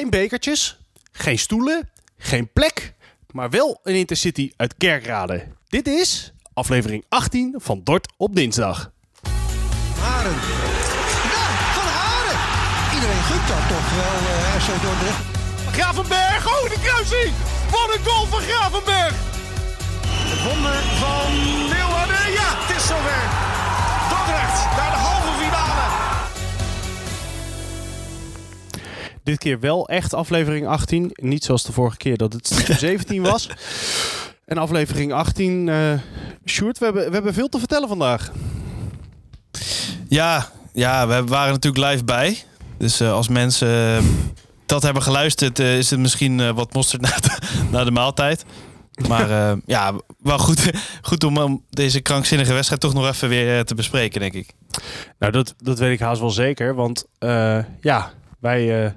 Geen bekertjes, geen stoelen, geen plek, maar wel een intercity uit Kerkrade. Dit is aflevering 18 van Dort op dinsdag. Haren. Ja, van Haren. Iedereen gunt dat toch wel, uh, FC Dordrecht. Gravenberg, oh de kruising! Wat een goal van Gravenberg! Het wonder van Leeuwarden. Ja, het is zover. Dordrecht naar de Dit keer wel echt aflevering 18. Niet zoals de vorige keer dat het stiekem 17 was. En aflevering 18. eh Sjoerd, we hebben, we hebben veel te vertellen vandaag. Ja, ja, we waren natuurlijk live bij. Dus eh, als mensen eh, dat hebben geluisterd, eh, is het misschien eh, wat mosterd na de, na de maaltijd. Maar eh, ja, wel goed, goed om, om deze krankzinnige wedstrijd toch nog even weer eh, te bespreken, denk ik. Nou, dat, dat weet ik haast wel zeker. Want eh, ja, wij. eh,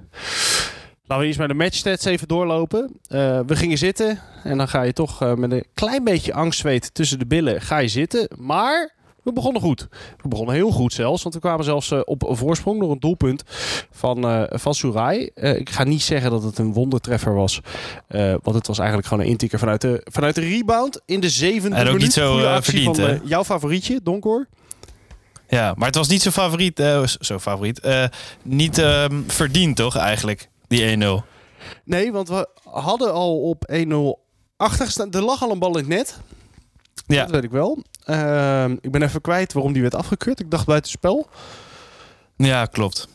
laten we eerst maar de matchstats even doorlopen. Eh, we gingen zitten. En dan ga je toch eh, met een klein beetje angstzweet tussen de billen ga je zitten. Maar we begonnen goed. We begonnen heel goed zelfs. Want we kwamen zelfs op een voorsprong door een doelpunt van, eh van Surai. Ik ga niet zeggen dat het een wondertreffer was. want het was eigenlijk gewoon een intikker vanuit de, vanuit de rebound. In de zevende En ook minuut. niet zo, Goede eh, actie verdiend, van jouw favorietje, Donkor. Ja, maar het was niet zo favoriet, eh, zo favoriet, eh, niet ehm, verdiend toch eigenlijk, die 1-0. Nee, want we hadden al op 1-0 achtergestaan. Er lag al een bal in het net. Ja, Dat weet ik wel. Ehm, ik ben even kwijt waarom die werd afgekeurd. Ik dacht buitenspel. ja klopt.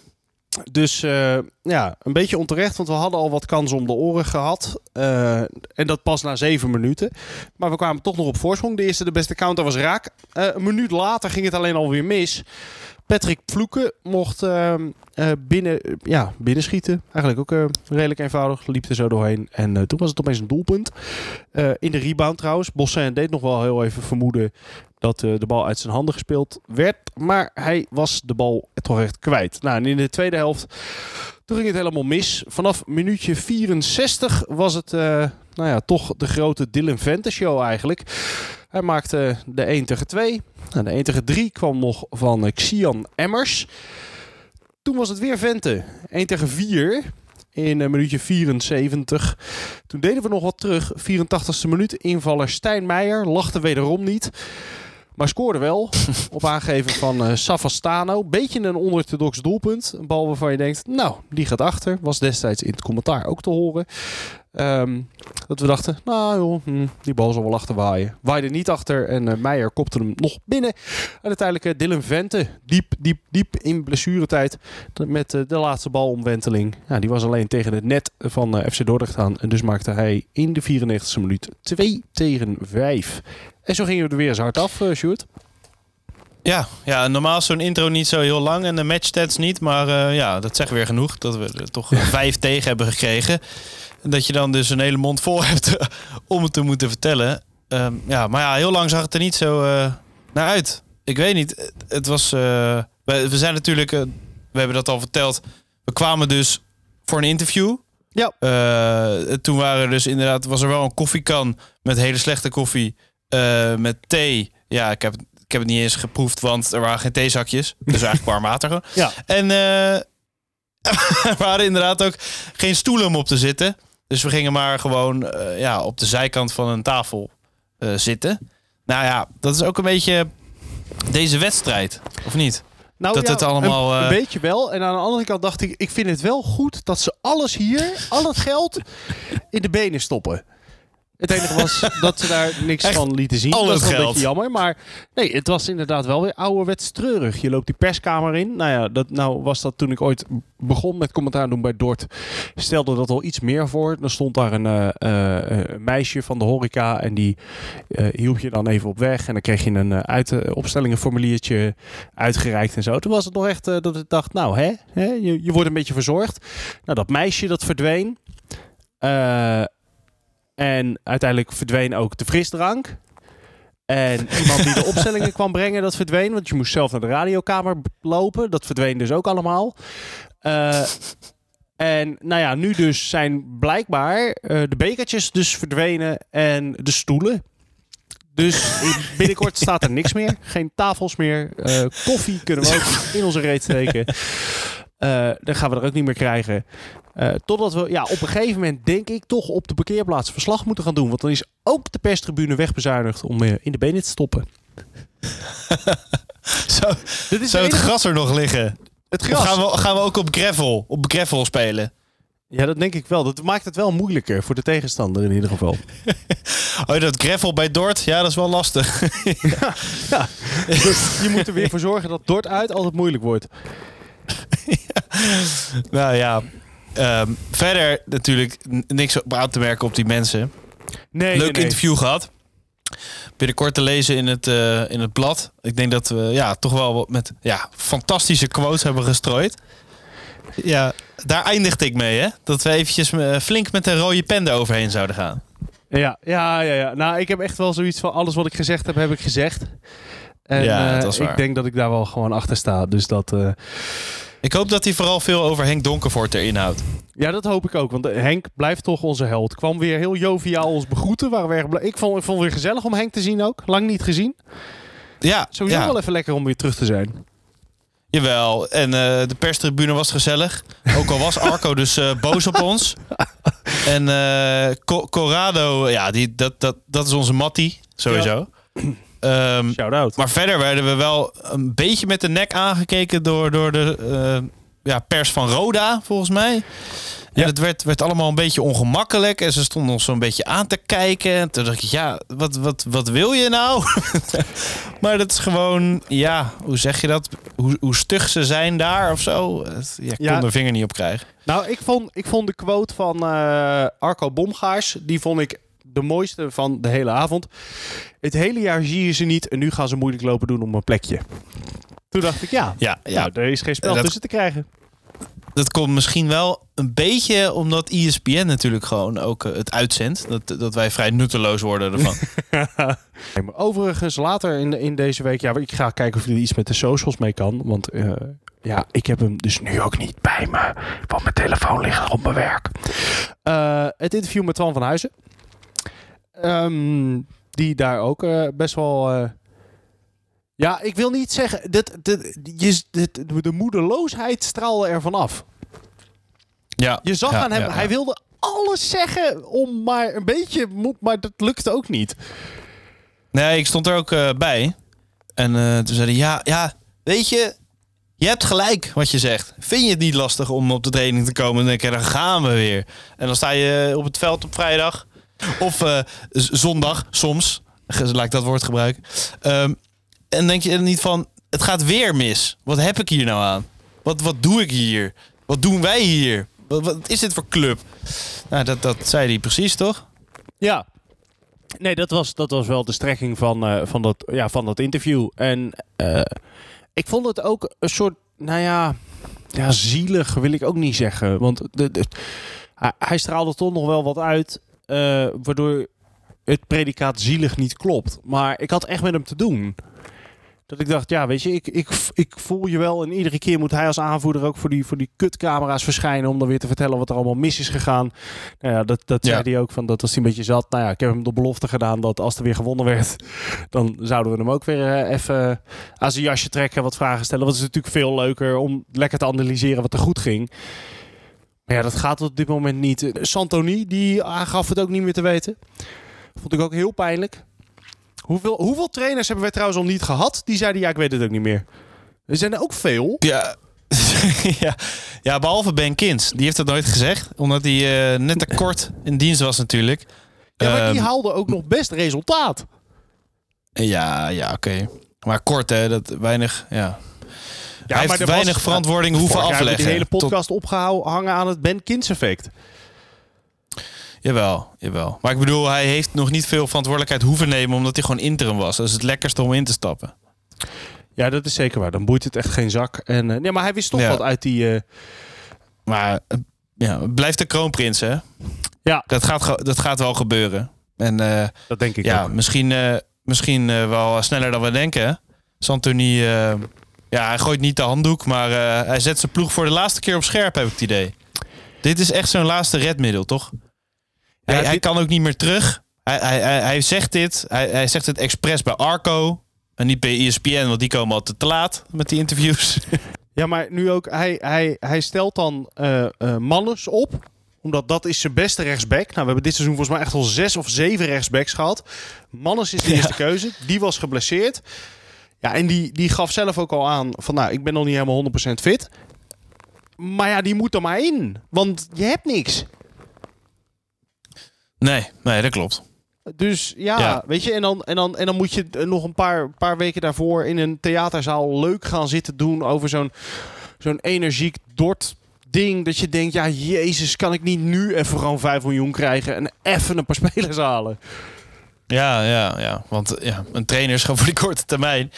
Dus eh, ja, een beetje onterecht, want we hadden al wat kansen om de oren gehad. Eh, en dat pas na zeven minuten. Maar we kwamen toch nog op voorsprong. De eerste, de beste counter was raak. Eh, een minuut later ging het alleen alweer mis. Patrick Vloeken mocht ehm, eh, binnen, ja, binnenschieten. Eigenlijk ook eh, redelijk eenvoudig. Liep er zo doorheen. En eh, toen was het opeens een doelpunt. Eh, in de rebound trouwens. Bossin deed nog wel heel even vermoeden dat de bal uit zijn handen gespeeld werd. Maar hij was de bal toch echt kwijt. Nou, en in de tweede helft toen ging het helemaal mis. Vanaf minuutje 64 was het nou ja, toch de grote Dylan Vente show eigenlijk. Hij maakte de 1 tegen 2. Nou, de 1 tegen 3 kwam nog van Xian Emmers. Toen was het weer Vente. 1 tegen 4 in eh, minuutje 74. Toen deden we nog wat terug. 84ste minuut. Invaller Stijn Meijer lachte wederom niet. Maar scoorde wel op aangeven van eh Savastano. Beetje een onorthodox doelpunt. Een bal waarvan je denkt, nou, die gaat achter. Was destijds in het commentaar ook te horen. Ehm, dat we dachten, nou joh, hm, die bal zal wel achter waaien. Waaide niet achter en eh, Meijer kopte hem nog binnen. En uiteindelijk eh, Dylan Vente, diep, diep, diep in blessuretijd. Met de laatste balomwenteling. Ja, die was alleen tegen het net van FC Dordrecht aan. En dus maakte hij in de 94e minuut 2 tegen 5. En zo gingen we er weer eens hard af, uh, Sjoerd. Ja, ja normaal is zo'n intro niet zo heel lang en de matchstats niet. Maar eh, ja, dat zegt weer genoeg. Dat we er toch vijf tegen hebben gekregen. En dat je dan dus een hele mond vol hebt om het te moeten vertellen. Ehm, ja, maar ja, heel lang zag het er niet zo eh, naar uit. Ik weet niet. Het- was. eh, we, we zijn natuurlijk. eh, we hebben dat al verteld. We kwamen dus voor een interview. Ja. Eh, toen waren er dus inderdaad. Was er wel een koffiekan met hele slechte koffie. Eh, met thee. Ja, ik heb, ik heb het niet eens geproefd, want er waren geen theezakjes. Dus eigenlijk warm water. Ja. En eh, er waren inderdaad ook geen stoelen om op te zitten. Dus we gingen maar gewoon eh, ja, op de zijkant van een tafel zitten. Nou ja, dat is ook een beetje deze wedstrijd, of niet? Nou, Dat het allemaal, Een, een beetje wel. En aan de andere kant dacht ik, ik vind het wel goed dat ze alles hier, al het geld, in de benen stoppen. Het enige was dat ze daar niks Echt van lieten zien. al dat wel een beetje jammer. Maar nee, het was inderdaad wel weer ouderwets treurig. Je loopt die perskamer in. Nou ja, dat, nou was dat toen ik ooit begon met commentaar doen bij Dort. Stelde dat al iets meer voor. Dan stond daar een, eh, eh, meisje van de horeca. En die eh, hielp je dan even op weg. En dan kreeg je een uit, opstellingenformuliertje uitgereikt en zo. Toen was het nog echt dat ik dacht, nou hè, hè je, je wordt een beetje verzorgd. Nou, dat meisje dat verdween. Eh, en uiteindelijk verdween ook de frisdrank. En iemand die de opstellingen kwam brengen, dat verdween. Want je moest zelf naar de radiokamer lopen. Dat verdween dus ook allemaal. Uh, en nou ja, nu dus zijn blijkbaar uh, de bekertjes dus verdwenen en de stoelen. Dus binnenkort staat er niks meer. Geen tafels meer. Uh, koffie kunnen we ook in onze reet steken. Uh, dan gaan we er ook niet meer krijgen. Eh, totdat we ja, op een gegeven moment, denk ik, toch op de parkeerplaats verslag moeten gaan doen. Want dan is ook de perstribune wegbezuinigd om eh, in de benen te stoppen. Zou, Dit is zou het enige- gras er nog liggen? het Of gras. gaan we, gaan we ook op gravel, op gravel spelen? Ja, dat denk ik wel. Dat maakt het wel moeilijker voor de tegenstander in ieder geval. Oh, dat gravel bij Dort, ja, dat is wel lastig. Ja, dus je moet er weer voor zorgen dat Dort uit altijd moeilijk wordt. nou ja, ehm, verder natuurlijk niks op aan te merken op die mensen. Nee, Leuk nee, nee. interview gehad. Binnenkort te lezen in het, eh, in het blad. Ik denk dat we ja, toch wel wat met ja, fantastische quotes hebben gestrooid. Ja, daar eindigde ik mee, hè? Dat we eventjes eh, flink met een rode pen eroverheen zouden gaan. Ja, ja, ja, ja. Nou, ik heb echt wel zoiets van alles wat ik gezegd heb, heb ik gezegd. En Ja, waar. ik denk dat ik daar wel gewoon achter sta. Dus dat, Ik hoop dat hij vooral veel over Henk Donkervoort erin houdt. ja, dat hoop ik ook. Want eh, Henk blijft toch onze held. Kwam weer heel joviaal ons begroeten. Waren we erg blij. Ik vond, ik vond het weer gezellig om Henk te zien ook. Lang niet gezien. Ja, Sowieso ja. wel even lekker om weer terug te zijn. Jawel, en eh, de perstribune was gezellig. Ook al was Arco dus eh, boos op ons. En Co- Corrado, ja, die, dat, dat, dat is onze Mattie, sowieso. Ehm, Shout out. maar verder werden we wel een beetje met de nek aangekeken door, door de eh, ja, pers van Roda, volgens mij. En Ja. het werd, werd allemaal een beetje ongemakkelijk. En ze stonden ons zo'n beetje aan te kijken. En toen dacht ik, ja, wat, wat, wat wil je nou? maar dat is gewoon, ja, hoe zeg je dat? Hoe, hoe stug ze zijn daar of zo. Het- Ja, ik Ja. kon er vinger niet op krijgen. Nou, ik vond, ik vond de quote van eh, Arco Bomgaars, die vond ik de mooiste van de hele avond. Het hele jaar zie je ze niet en nu gaan ze moeilijk lopen doen om een plekje. Toen dacht ik, ja, Ja, ja. nou, er is geen spel Dat- tussen te krijgen. dat komt misschien wel een beetje omdat ESPN natuurlijk gewoon ook eh, het uitzendt. Dat, dat wij vrij nutteloos worden ervan. Overigens, later in, in deze week, ja, ik ga kijken of er iets met de socials mee kan. Want eh, ja, ik heb hem dus nu ook niet bij me. Want mijn telefoon ligt op mijn werk. Eh, het interview met Twan van Huizen. Ehm, die daar ook eh, best wel. eh, ja, ik wil niet zeggen. Dit, dit, je, dit, de moedeloosheid straalde er vanaf. ja, Je zag ja, aan hem, ja, hij wilde alles zeggen om maar een beetje, mo- maar dat lukte ook niet. Nee, ik stond er ook eh, bij. En toen zei hij, ja, ja, weet je, je hebt gelijk wat je zegt. Vind je het niet lastig om op de training te komen? En dan denk je, dan gaan we weer. En dan sta je op het veld op vrijdag. Of eh, zondag, soms. Laat ik dat woord gebruiken. Ehm, en denk je niet van, het gaat weer mis. Wat heb ik hier nou aan? Wat, wat doe ik hier? Wat doen wij hier? Wat, wat is dit voor club? Nou, dat, dat zei hij precies, toch? Ja. Nee, dat was, dat was wel de strekking van, eh, van, dat, ja, van dat interview. En eh, ik vond het ook een soort, nou ja, ja, zielig wil ik ook niet zeggen. Want de, hij, straalde toch nog wel wat uit, waardoor het predicaat zielig niet klopt. Maar ik had echt met hem te doen. Dat ik dacht, ja, weet je, ik, ik, ik voel je wel. En iedere keer moet hij als aanvoerder ook voor die, voor die kutcamera's verschijnen. Om dan weer te vertellen wat er allemaal mis is gegaan. Nou ja, dat, dat Ja. zei hij ook van. Dat was hij een beetje zat. Nou ja, ik heb hem de belofte gedaan dat als er weer gewonnen werd. Dan zouden we hem ook weer eh, even aan zijn jasje trekken. Wat vragen stellen. Want het is natuurlijk veel leuker om lekker te analyseren wat er goed ging. Ja, dat gaat op dit moment niet. Eh, Santoni, die aangaf het ook niet meer te weten. Vond ik ook heel pijnlijk. Hoeveel, hoeveel trainers hebben wij trouwens al niet gehad? Die zeiden, ja, ik weet het ook niet meer. Er zijn er ook veel. Ja. ja. ja, behalve Ben Kins. Die heeft dat nooit gezegd. Omdat hij eh, net te kort in dienst was natuurlijk. Ja, maar die Ehm, haalden ook nog best resultaat. Ja, ja, oké. Maar kort, hè. Dat weinig, ja. Ja, hij heeft weinig was- verantwoording hoeven afleggen. die hele Tot- podcast opgehangen aan het Ben Kins effect. Jawel, jawel. Maar ik bedoel, hij heeft nog niet veel verantwoordelijkheid hoeven nemen... omdat hij gewoon interim was. Dat is het lekkerste om in te stappen. Ja, dat is zeker waar. Dan boeit het echt geen zak. En, eh, nee, maar hij wist toch Ja. wat uit die... eh, Maar eh, ja, blijft de kroonprins, hè. Ja. Dat gaat, dat gaat wel gebeuren. En dat denk ik ja, ook. misschien, misschien wel sneller dan we denken. Santoni, ja, hij gooit niet de handdoek, maar eh, hij zet zijn ploeg voor de laatste keer op scherp, heb ik het idee. Dit is echt zo'n laatste redmiddel, toch? hij, dit- hij kan ook niet meer terug. Hij, hij, hij, zegt dit. Hij, hij zegt het expres bij Arco. En niet bij ESPN, want die komen altijd te laat met die interviews. Ja, maar nu ook, hij, hij, hij stelt dan eh eh, Mannes op. Omdat dat is zijn beste rechtsback. Nou, we hebben dit seizoen volgens mij echt al zes of zeven rechtsbacks gehad. Mannes is de Ja. eerste keuze. Die was geblesseerd. Ja, en die, die gaf zelf ook al aan van, nou, ik ben nog niet helemaal 100% fit. Maar ja, die moet er maar in. Want je hebt niks. Nee, nee, dat klopt. Dus ja, Ja. weet je, en dan, en, dan, en dan moet je nog een paar, paar weken daarvoor in een theaterzaal leuk gaan zitten doen over zo'n zo'n energiek dort ding. Dat je denkt, ja, jezus, kan ik niet nu even gewoon 5 miljoen krijgen en even een paar spelers halen? Ja, ja, ja. Want ja, een trainer is gewoon voor die korte termijn.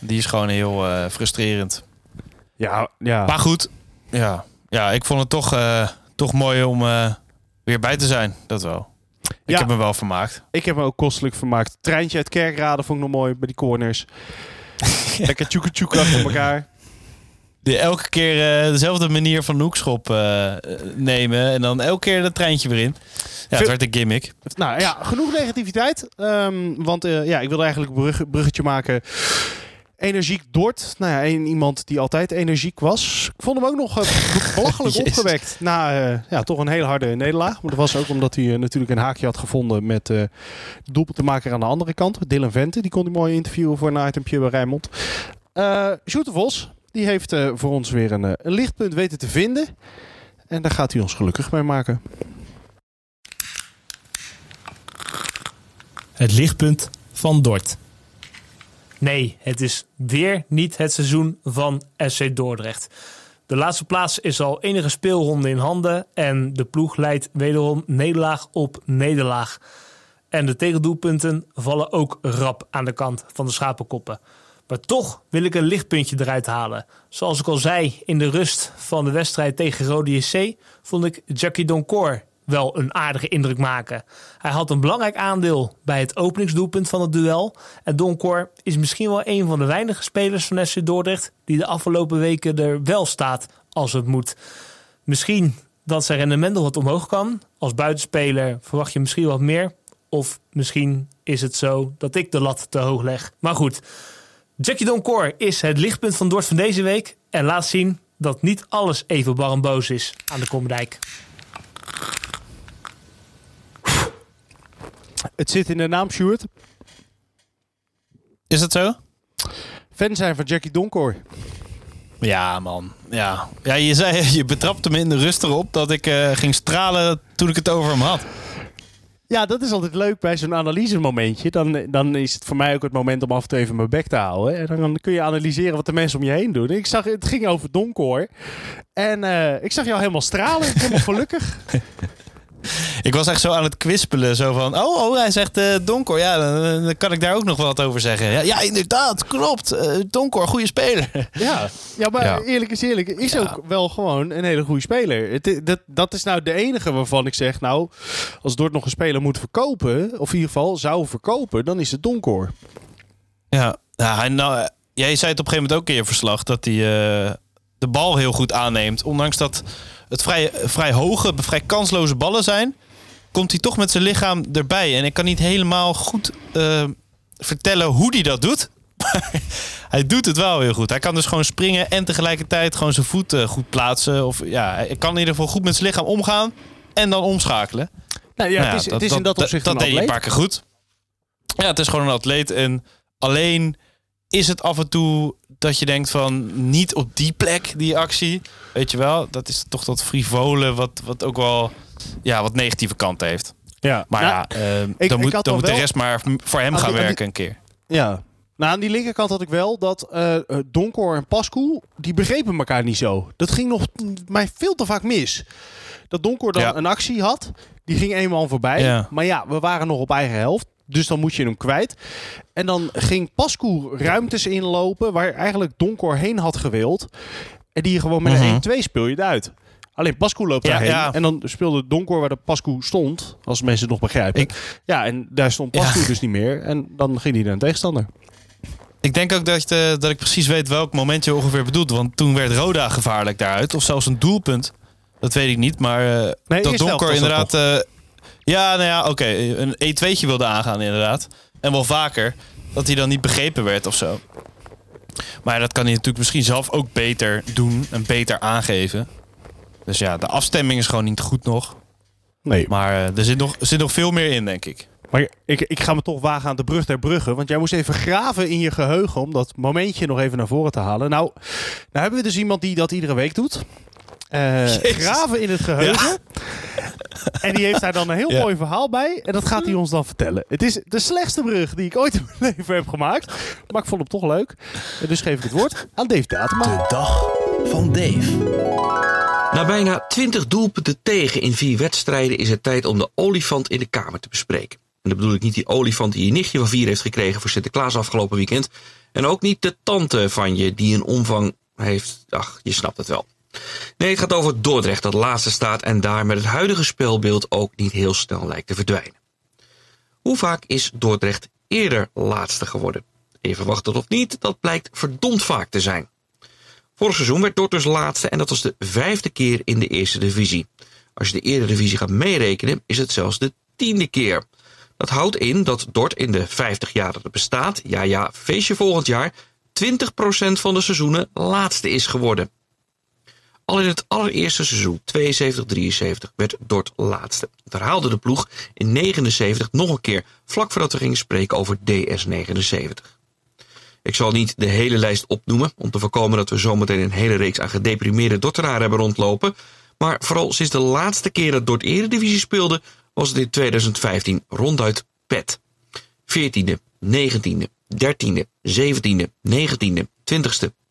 Die is gewoon heel eh, frustrerend. Ja, ja. Maar goed, ja, ja ik vond het toch, eh, toch mooi om eh, weer bij te zijn. Dat wel. Ik Ja. heb me wel vermaakt. Ik heb me ook kostelijk vermaakt. Treintje uit Kerkrade vond ik nog mooi bij die corners. Lekker tjoeke tjoeke achter elkaar. Die elke keer eh, dezelfde manier van hoekschop eh, nemen. En dan elke keer dat treintje weer in. Ja, het werd een gimmick. Nou ja, genoeg negativiteit. Ehm, want eh, ja, ik wilde eigenlijk een brug, bruggetje maken. Energiek Dort. Nou ja, een, iemand die altijd energiek was. Ik vond hem ook nog belachelijk opgewekt. Na ja, toch een hele harde nederlaag. Maar dat was ook omdat hij natuurlijk een haakje had gevonden met eh de doelpuntenmaker aan de andere kant. Dylan Vente. Die kon hij mooi interviewen voor een itempje bij Rijnmond. Sjoerd de Vos. Die heeft eh, voor ons weer een, eh, een lichtpunt weten te vinden. En daar gaat hij ons gelukkig mee maken. Het lichtpunt van Dort. Nee, het is weer niet het seizoen van SC Dordrecht. De laatste plaats is al enige speelronde in handen en de ploeg leidt wederom nederlaag op nederlaag. En de tegendoelpunten vallen ook rap aan de kant van de schapenkoppen. Maar toch wil ik een lichtpuntje eruit halen. Zoals ik al zei in de rust van de wedstrijd tegen Rode JC, vond ik Jackie Doncourt wel een aardige indruk maken. Hij had een belangrijk aandeel bij het openingsdoelpunt van het duel. En Doncourt is misschien wel een van de weinige spelers van SC Dordrecht die de afgelopen weken er wel staat als het moet. Misschien dat zijn rendement wat omhoog kan. Als buitenspeler verwacht je misschien wat meer. Of misschien is het zo dat ik de lat te hoog leg. Maar goed, Jackie Doncourt is het lichtpunt van Dort van deze week. En laat zien dat niet alles even bar en boos is aan de Kommerdijk. Het zit in de naam, Sjoerd. Is dat zo? Fan zijn van Jackie Donkoor. Ja, man. Ja. ja, je zei, je betrapte me in de rust erop dat ik eh, ging stralen toen ik het over hem had. Ja, dat is altijd leuk bij zo'n analysemomentje. Dan, dan is het voor mij ook het moment om af en toe even mijn bek te houden. En dan kun je analyseren wat de mensen om je heen doen. Ik zag, het ging over Donkoor. En eh, ik zag jou helemaal stralen. Helemaal gelukkig. Ik was echt zo aan het kwispelen. Zo van, oh, oh hij zegt eh Donkor. Ja, dan, dan kan ik daar ook nog wat over zeggen. Ja, ja inderdaad, klopt. Eh Donkor, goede speler. Ja, ja maar Ja. eerlijk is eerlijk. Is Ja. ook wel gewoon een hele goede speler. Het, dat, dat is nou de enige waarvan ik zeg... Nou, als Dort nog een speler moet verkopen... Of in ieder geval zou verkopen... Dan is het Donkoor. Ja, ja hij, nou, eh, jij zei het op een gegeven moment ook in je verslag... dat hij eh, de bal heel goed aanneemt. Ondanks dat het vrij, vrij hoge, vrij kansloze ballen zijn... komt hij toch met zijn lichaam erbij. En ik kan niet helemaal goed eh, vertellen hoe hij dat doet. Maar hij doet het wel heel goed. Hij kan dus gewoon springen en tegelijkertijd gewoon zijn voet eh, goed plaatsen. Of ja, hij kan in ieder geval goed met zijn lichaam omgaan en dan omschakelen. Nou ja, Nou het is, het is in dat opzicht dat een deed hij een paar keer goed. Ja, het is gewoon een atleet. En alleen is het af en toe dat je denkt van niet op die plek die actie. Weet je wel, dat is toch dat frivole wat, wat ook wel ja, wat negatieve kanten heeft. Ja, Maar Nou, ja, eh, ik dan moet, dan moet de rest maar voor hem Aan gaan die- werken een keer. Ja. Nou, aan die linkerkant had ik wel dat eh, Donkor en Pascu, die begrepen elkaar niet zo. Dat ging nog mij veel te vaak mis. Dat Donkor dan Ja. een actie had, die ging eenmaal voorbij. Ja. Maar ja, we waren nog op eigen helft. Dus dan moet je hem kwijt. En dan ging Pascu ruimtes inlopen waar eigenlijk Donkor heen had gewild. En die je gewoon met Mhm. een 1-2 speel je het uit. Alleen Pascu loopt Ja, daarheen. ja. En dan speelde Donkor waar de Pascu stond. Als mensen het nog begrijpen. Ik- ja, en daar stond Ja. Pascu dus niet meer. En dan ging hij naar een tegenstander. Ik denk ook dat, eh, dat ik precies weet welk moment je ongeveer bedoelt. Want toen werd Roda gevaarlijk daaruit. Of zelfs een doelpunt. Dat weet ik niet. Maar eh, Nee, dat Donker dat inderdaad... ja, nou ja, oké. een E2'tje wilde aangaan inderdaad. En wel vaker. Dat hij dan niet begrepen werd of zo. Maar dat kan hij natuurlijk misschien zelf ook beter doen en beter aangeven. Dus ja, de afstemming is gewoon niet goed nog. Nee, Maar eh, er, zit nog, er zit nog veel meer in, denk ik. maar ik, ik ga me toch wagen aan de brug der bruggen. Want jij moest even graven in je geheugen om dat momentje nog even naar voren te halen. Nou, nou hebben we dus iemand die dat iedere week doet. Eh, graven in het geheugen. En die heeft daar dan een heel Ja. mooi verhaal bij. En dat gaat hij ons dan vertellen. Het is de slechtste brug die ik ooit in mijn leven heb gemaakt. Maar ik vond hem toch leuk. En dus geef ik het woord aan Dave Datema. De dag van Dave. Na bijna 20 doelpunten tegen in vier wedstrijden is het tijd om de olifant in de kamer te bespreken. En dan bedoel ik niet die olifant die je nichtje van vier heeft gekregen voor Sinterklaas afgelopen weekend. En ook niet de tante van je die een omvang heeft. Ach, je snapt het wel. Nee, het gaat over Dordrecht dat laatste staat en daar met het huidige speelbeeld ook niet heel snel lijkt te verdwijnen. Hoe vaak is Dordrecht eerder laatste geworden? Even wachten of niet, dat blijkt verdomd vaak te zijn. Vorig seizoen werd Dort dus laatste en dat was de vijfde keer in de eerste divisie. Als je de eredivisie gaat meerekenen, is het zelfs de tiende keer. Dat houdt in dat Dort in de 50 jaar dat bestaat, ja ja, feestje volgend jaar, 20% van de seizoenen laatste is geworden. Al in het allereerste seizoen, 72-73, werd Dort laatste. Het herhaalde de ploeg in 79 nog een keer, vlak voordat we gingen spreken over DS79. Ik zal niet de hele lijst opnoemen, om te voorkomen dat we zometeen een hele reeks aan gedeprimeerde Dortenaren hebben rondlopen. Maar vooral sinds de laatste keer dat Dort Eredivisie speelde, was het in 2015 ronduit pet. 14e, 19e, 13e, 17e, 19e, 20e.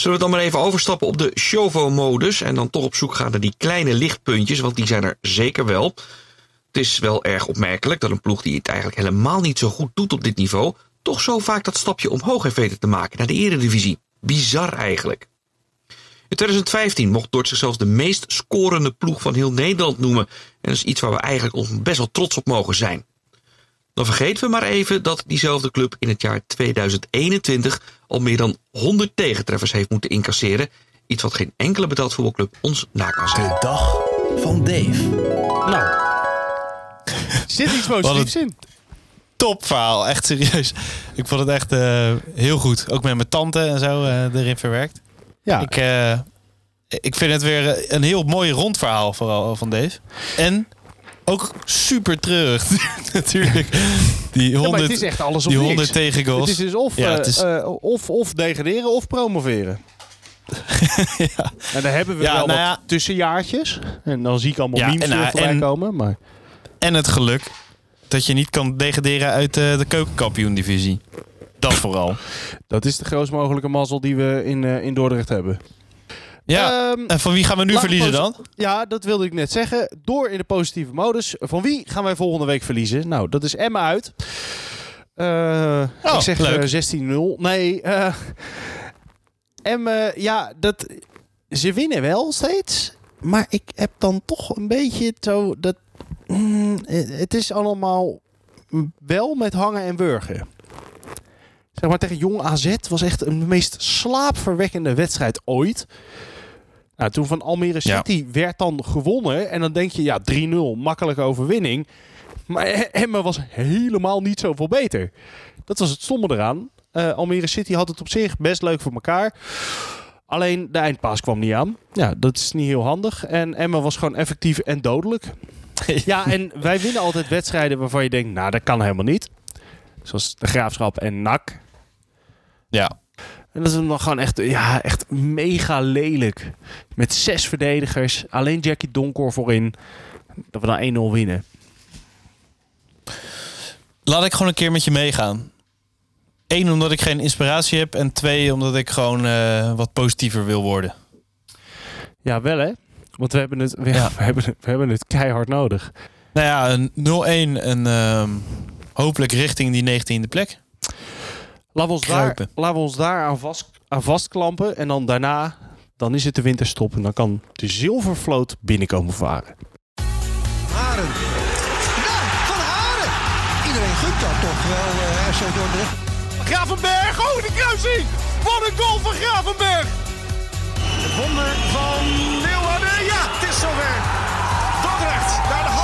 Zullen we dan maar even overstappen op de Chauvo-modus en dan toch op zoek gaan naar die kleine lichtpuntjes, want die zijn er zeker wel. Het is wel erg opmerkelijk dat een ploeg die het eigenlijk helemaal niet zo goed doet op dit niveau, toch zo vaak dat stapje omhoog heeft weten te maken naar de eredivisie. Bizar eigenlijk. In 2015 mocht Dort zichzelf de meest scorende ploeg van heel Nederland noemen. En dat is iets waar we eigenlijk ons best wel trots op mogen zijn. Dan vergeten we maar even dat diezelfde club in het jaar 2021 al meer dan 100 tegentreffers heeft moeten incasseren. Iets wat geen enkele betaald voetbalclub ons na kan zijn. De dag van Dave. Nou, zit iets positiefs in. Top verhaal, echt serieus. Ik vond het echt eh, heel goed. Ook met mijn tante en zo eh, erin verwerkt. Ja, Ik, eh, ik vind het weer een heel mooi rond verhaal vooral van Dave. En ook super treurig natuurlijk. Die Ja, 100, maar het is echt alles of die niks. 100 tegengoals. Het is dus of, Ja, eh, het is- eh, of, of degraderen of promoveren. En daar hebben we Ja, wel nou wat ja. tussenjaartjes. En dan zie ik allemaal Ja, memes nou, voorbij en- komen. Maar En het geluk dat je niet kan degraderen uit eh, de keukenkampioen-divisie. Dat vooral. dat is de grootst mogelijke mazzel die we in, eh, in Dordrecht hebben. Ja, Ehm, en van wie gaan we nu verliezen dan? Ja, dat wilde ik net zeggen. Door in de positieve modus. Van wie gaan wij volgende week verliezen? Nou, dat is Emma uit. Oh, ik zeg leuk. eh, 16-0. Nee, eh Emma, ja, dat, ze winnen wel steeds. Maar ik heb dan toch een beetje zo dat... mm, het is allemaal wel met hangen en wurgen. Zeg maar tegen Jong AZ was echt een meest slaapverwekkende wedstrijd ooit. Nou, toen van Almere Ja. City werd dan gewonnen. En dan denk je, ja, 3-0, makkelijke overwinning. Maar Emma was helemaal niet zoveel beter. Dat was het stomme eraan. Eh, Almere City had het op zich best leuk voor elkaar. Alleen de eindpaas kwam niet aan. Ja, dat is niet heel handig. En Emma was gewoon effectief en dodelijk. ja, en wij winnen altijd wedstrijden waarvan je denkt, nou, dat kan helemaal niet. Zoals de Graafschap en NAC. Ja. En dat is dan gewoon echt, ja, echt mega lelijk. Met zes verdedigers. Alleen Jackie Donkor voorin. Dat we dan 1-0 winnen. Laat ik gewoon een keer met je meegaan. Eén, omdat ik geen inspiratie heb. En twee, omdat ik gewoon eh, wat positiever wil worden. Ja, wel hè? Want we hebben het, we, Ja. we hebben, we hebben het keihard nodig. Nou ja, een 0-1 en ehm, hopelijk richting die 19e plek. Laat ons, daar, ons daar aan, vast, aan vastklampen. En dan daarna, dan is het de winterstop. En dan kan de zilvervloot binnenkomen varen. Haren. Ja, van Haren. Iedereen gunt dat toch wel, uh, Dordrecht. Gravenberg, oh, de kruising. Wat een goal van Gravenberg. Het wonder van Leeuwarden. Ja, het is zover. Dordrecht, naar de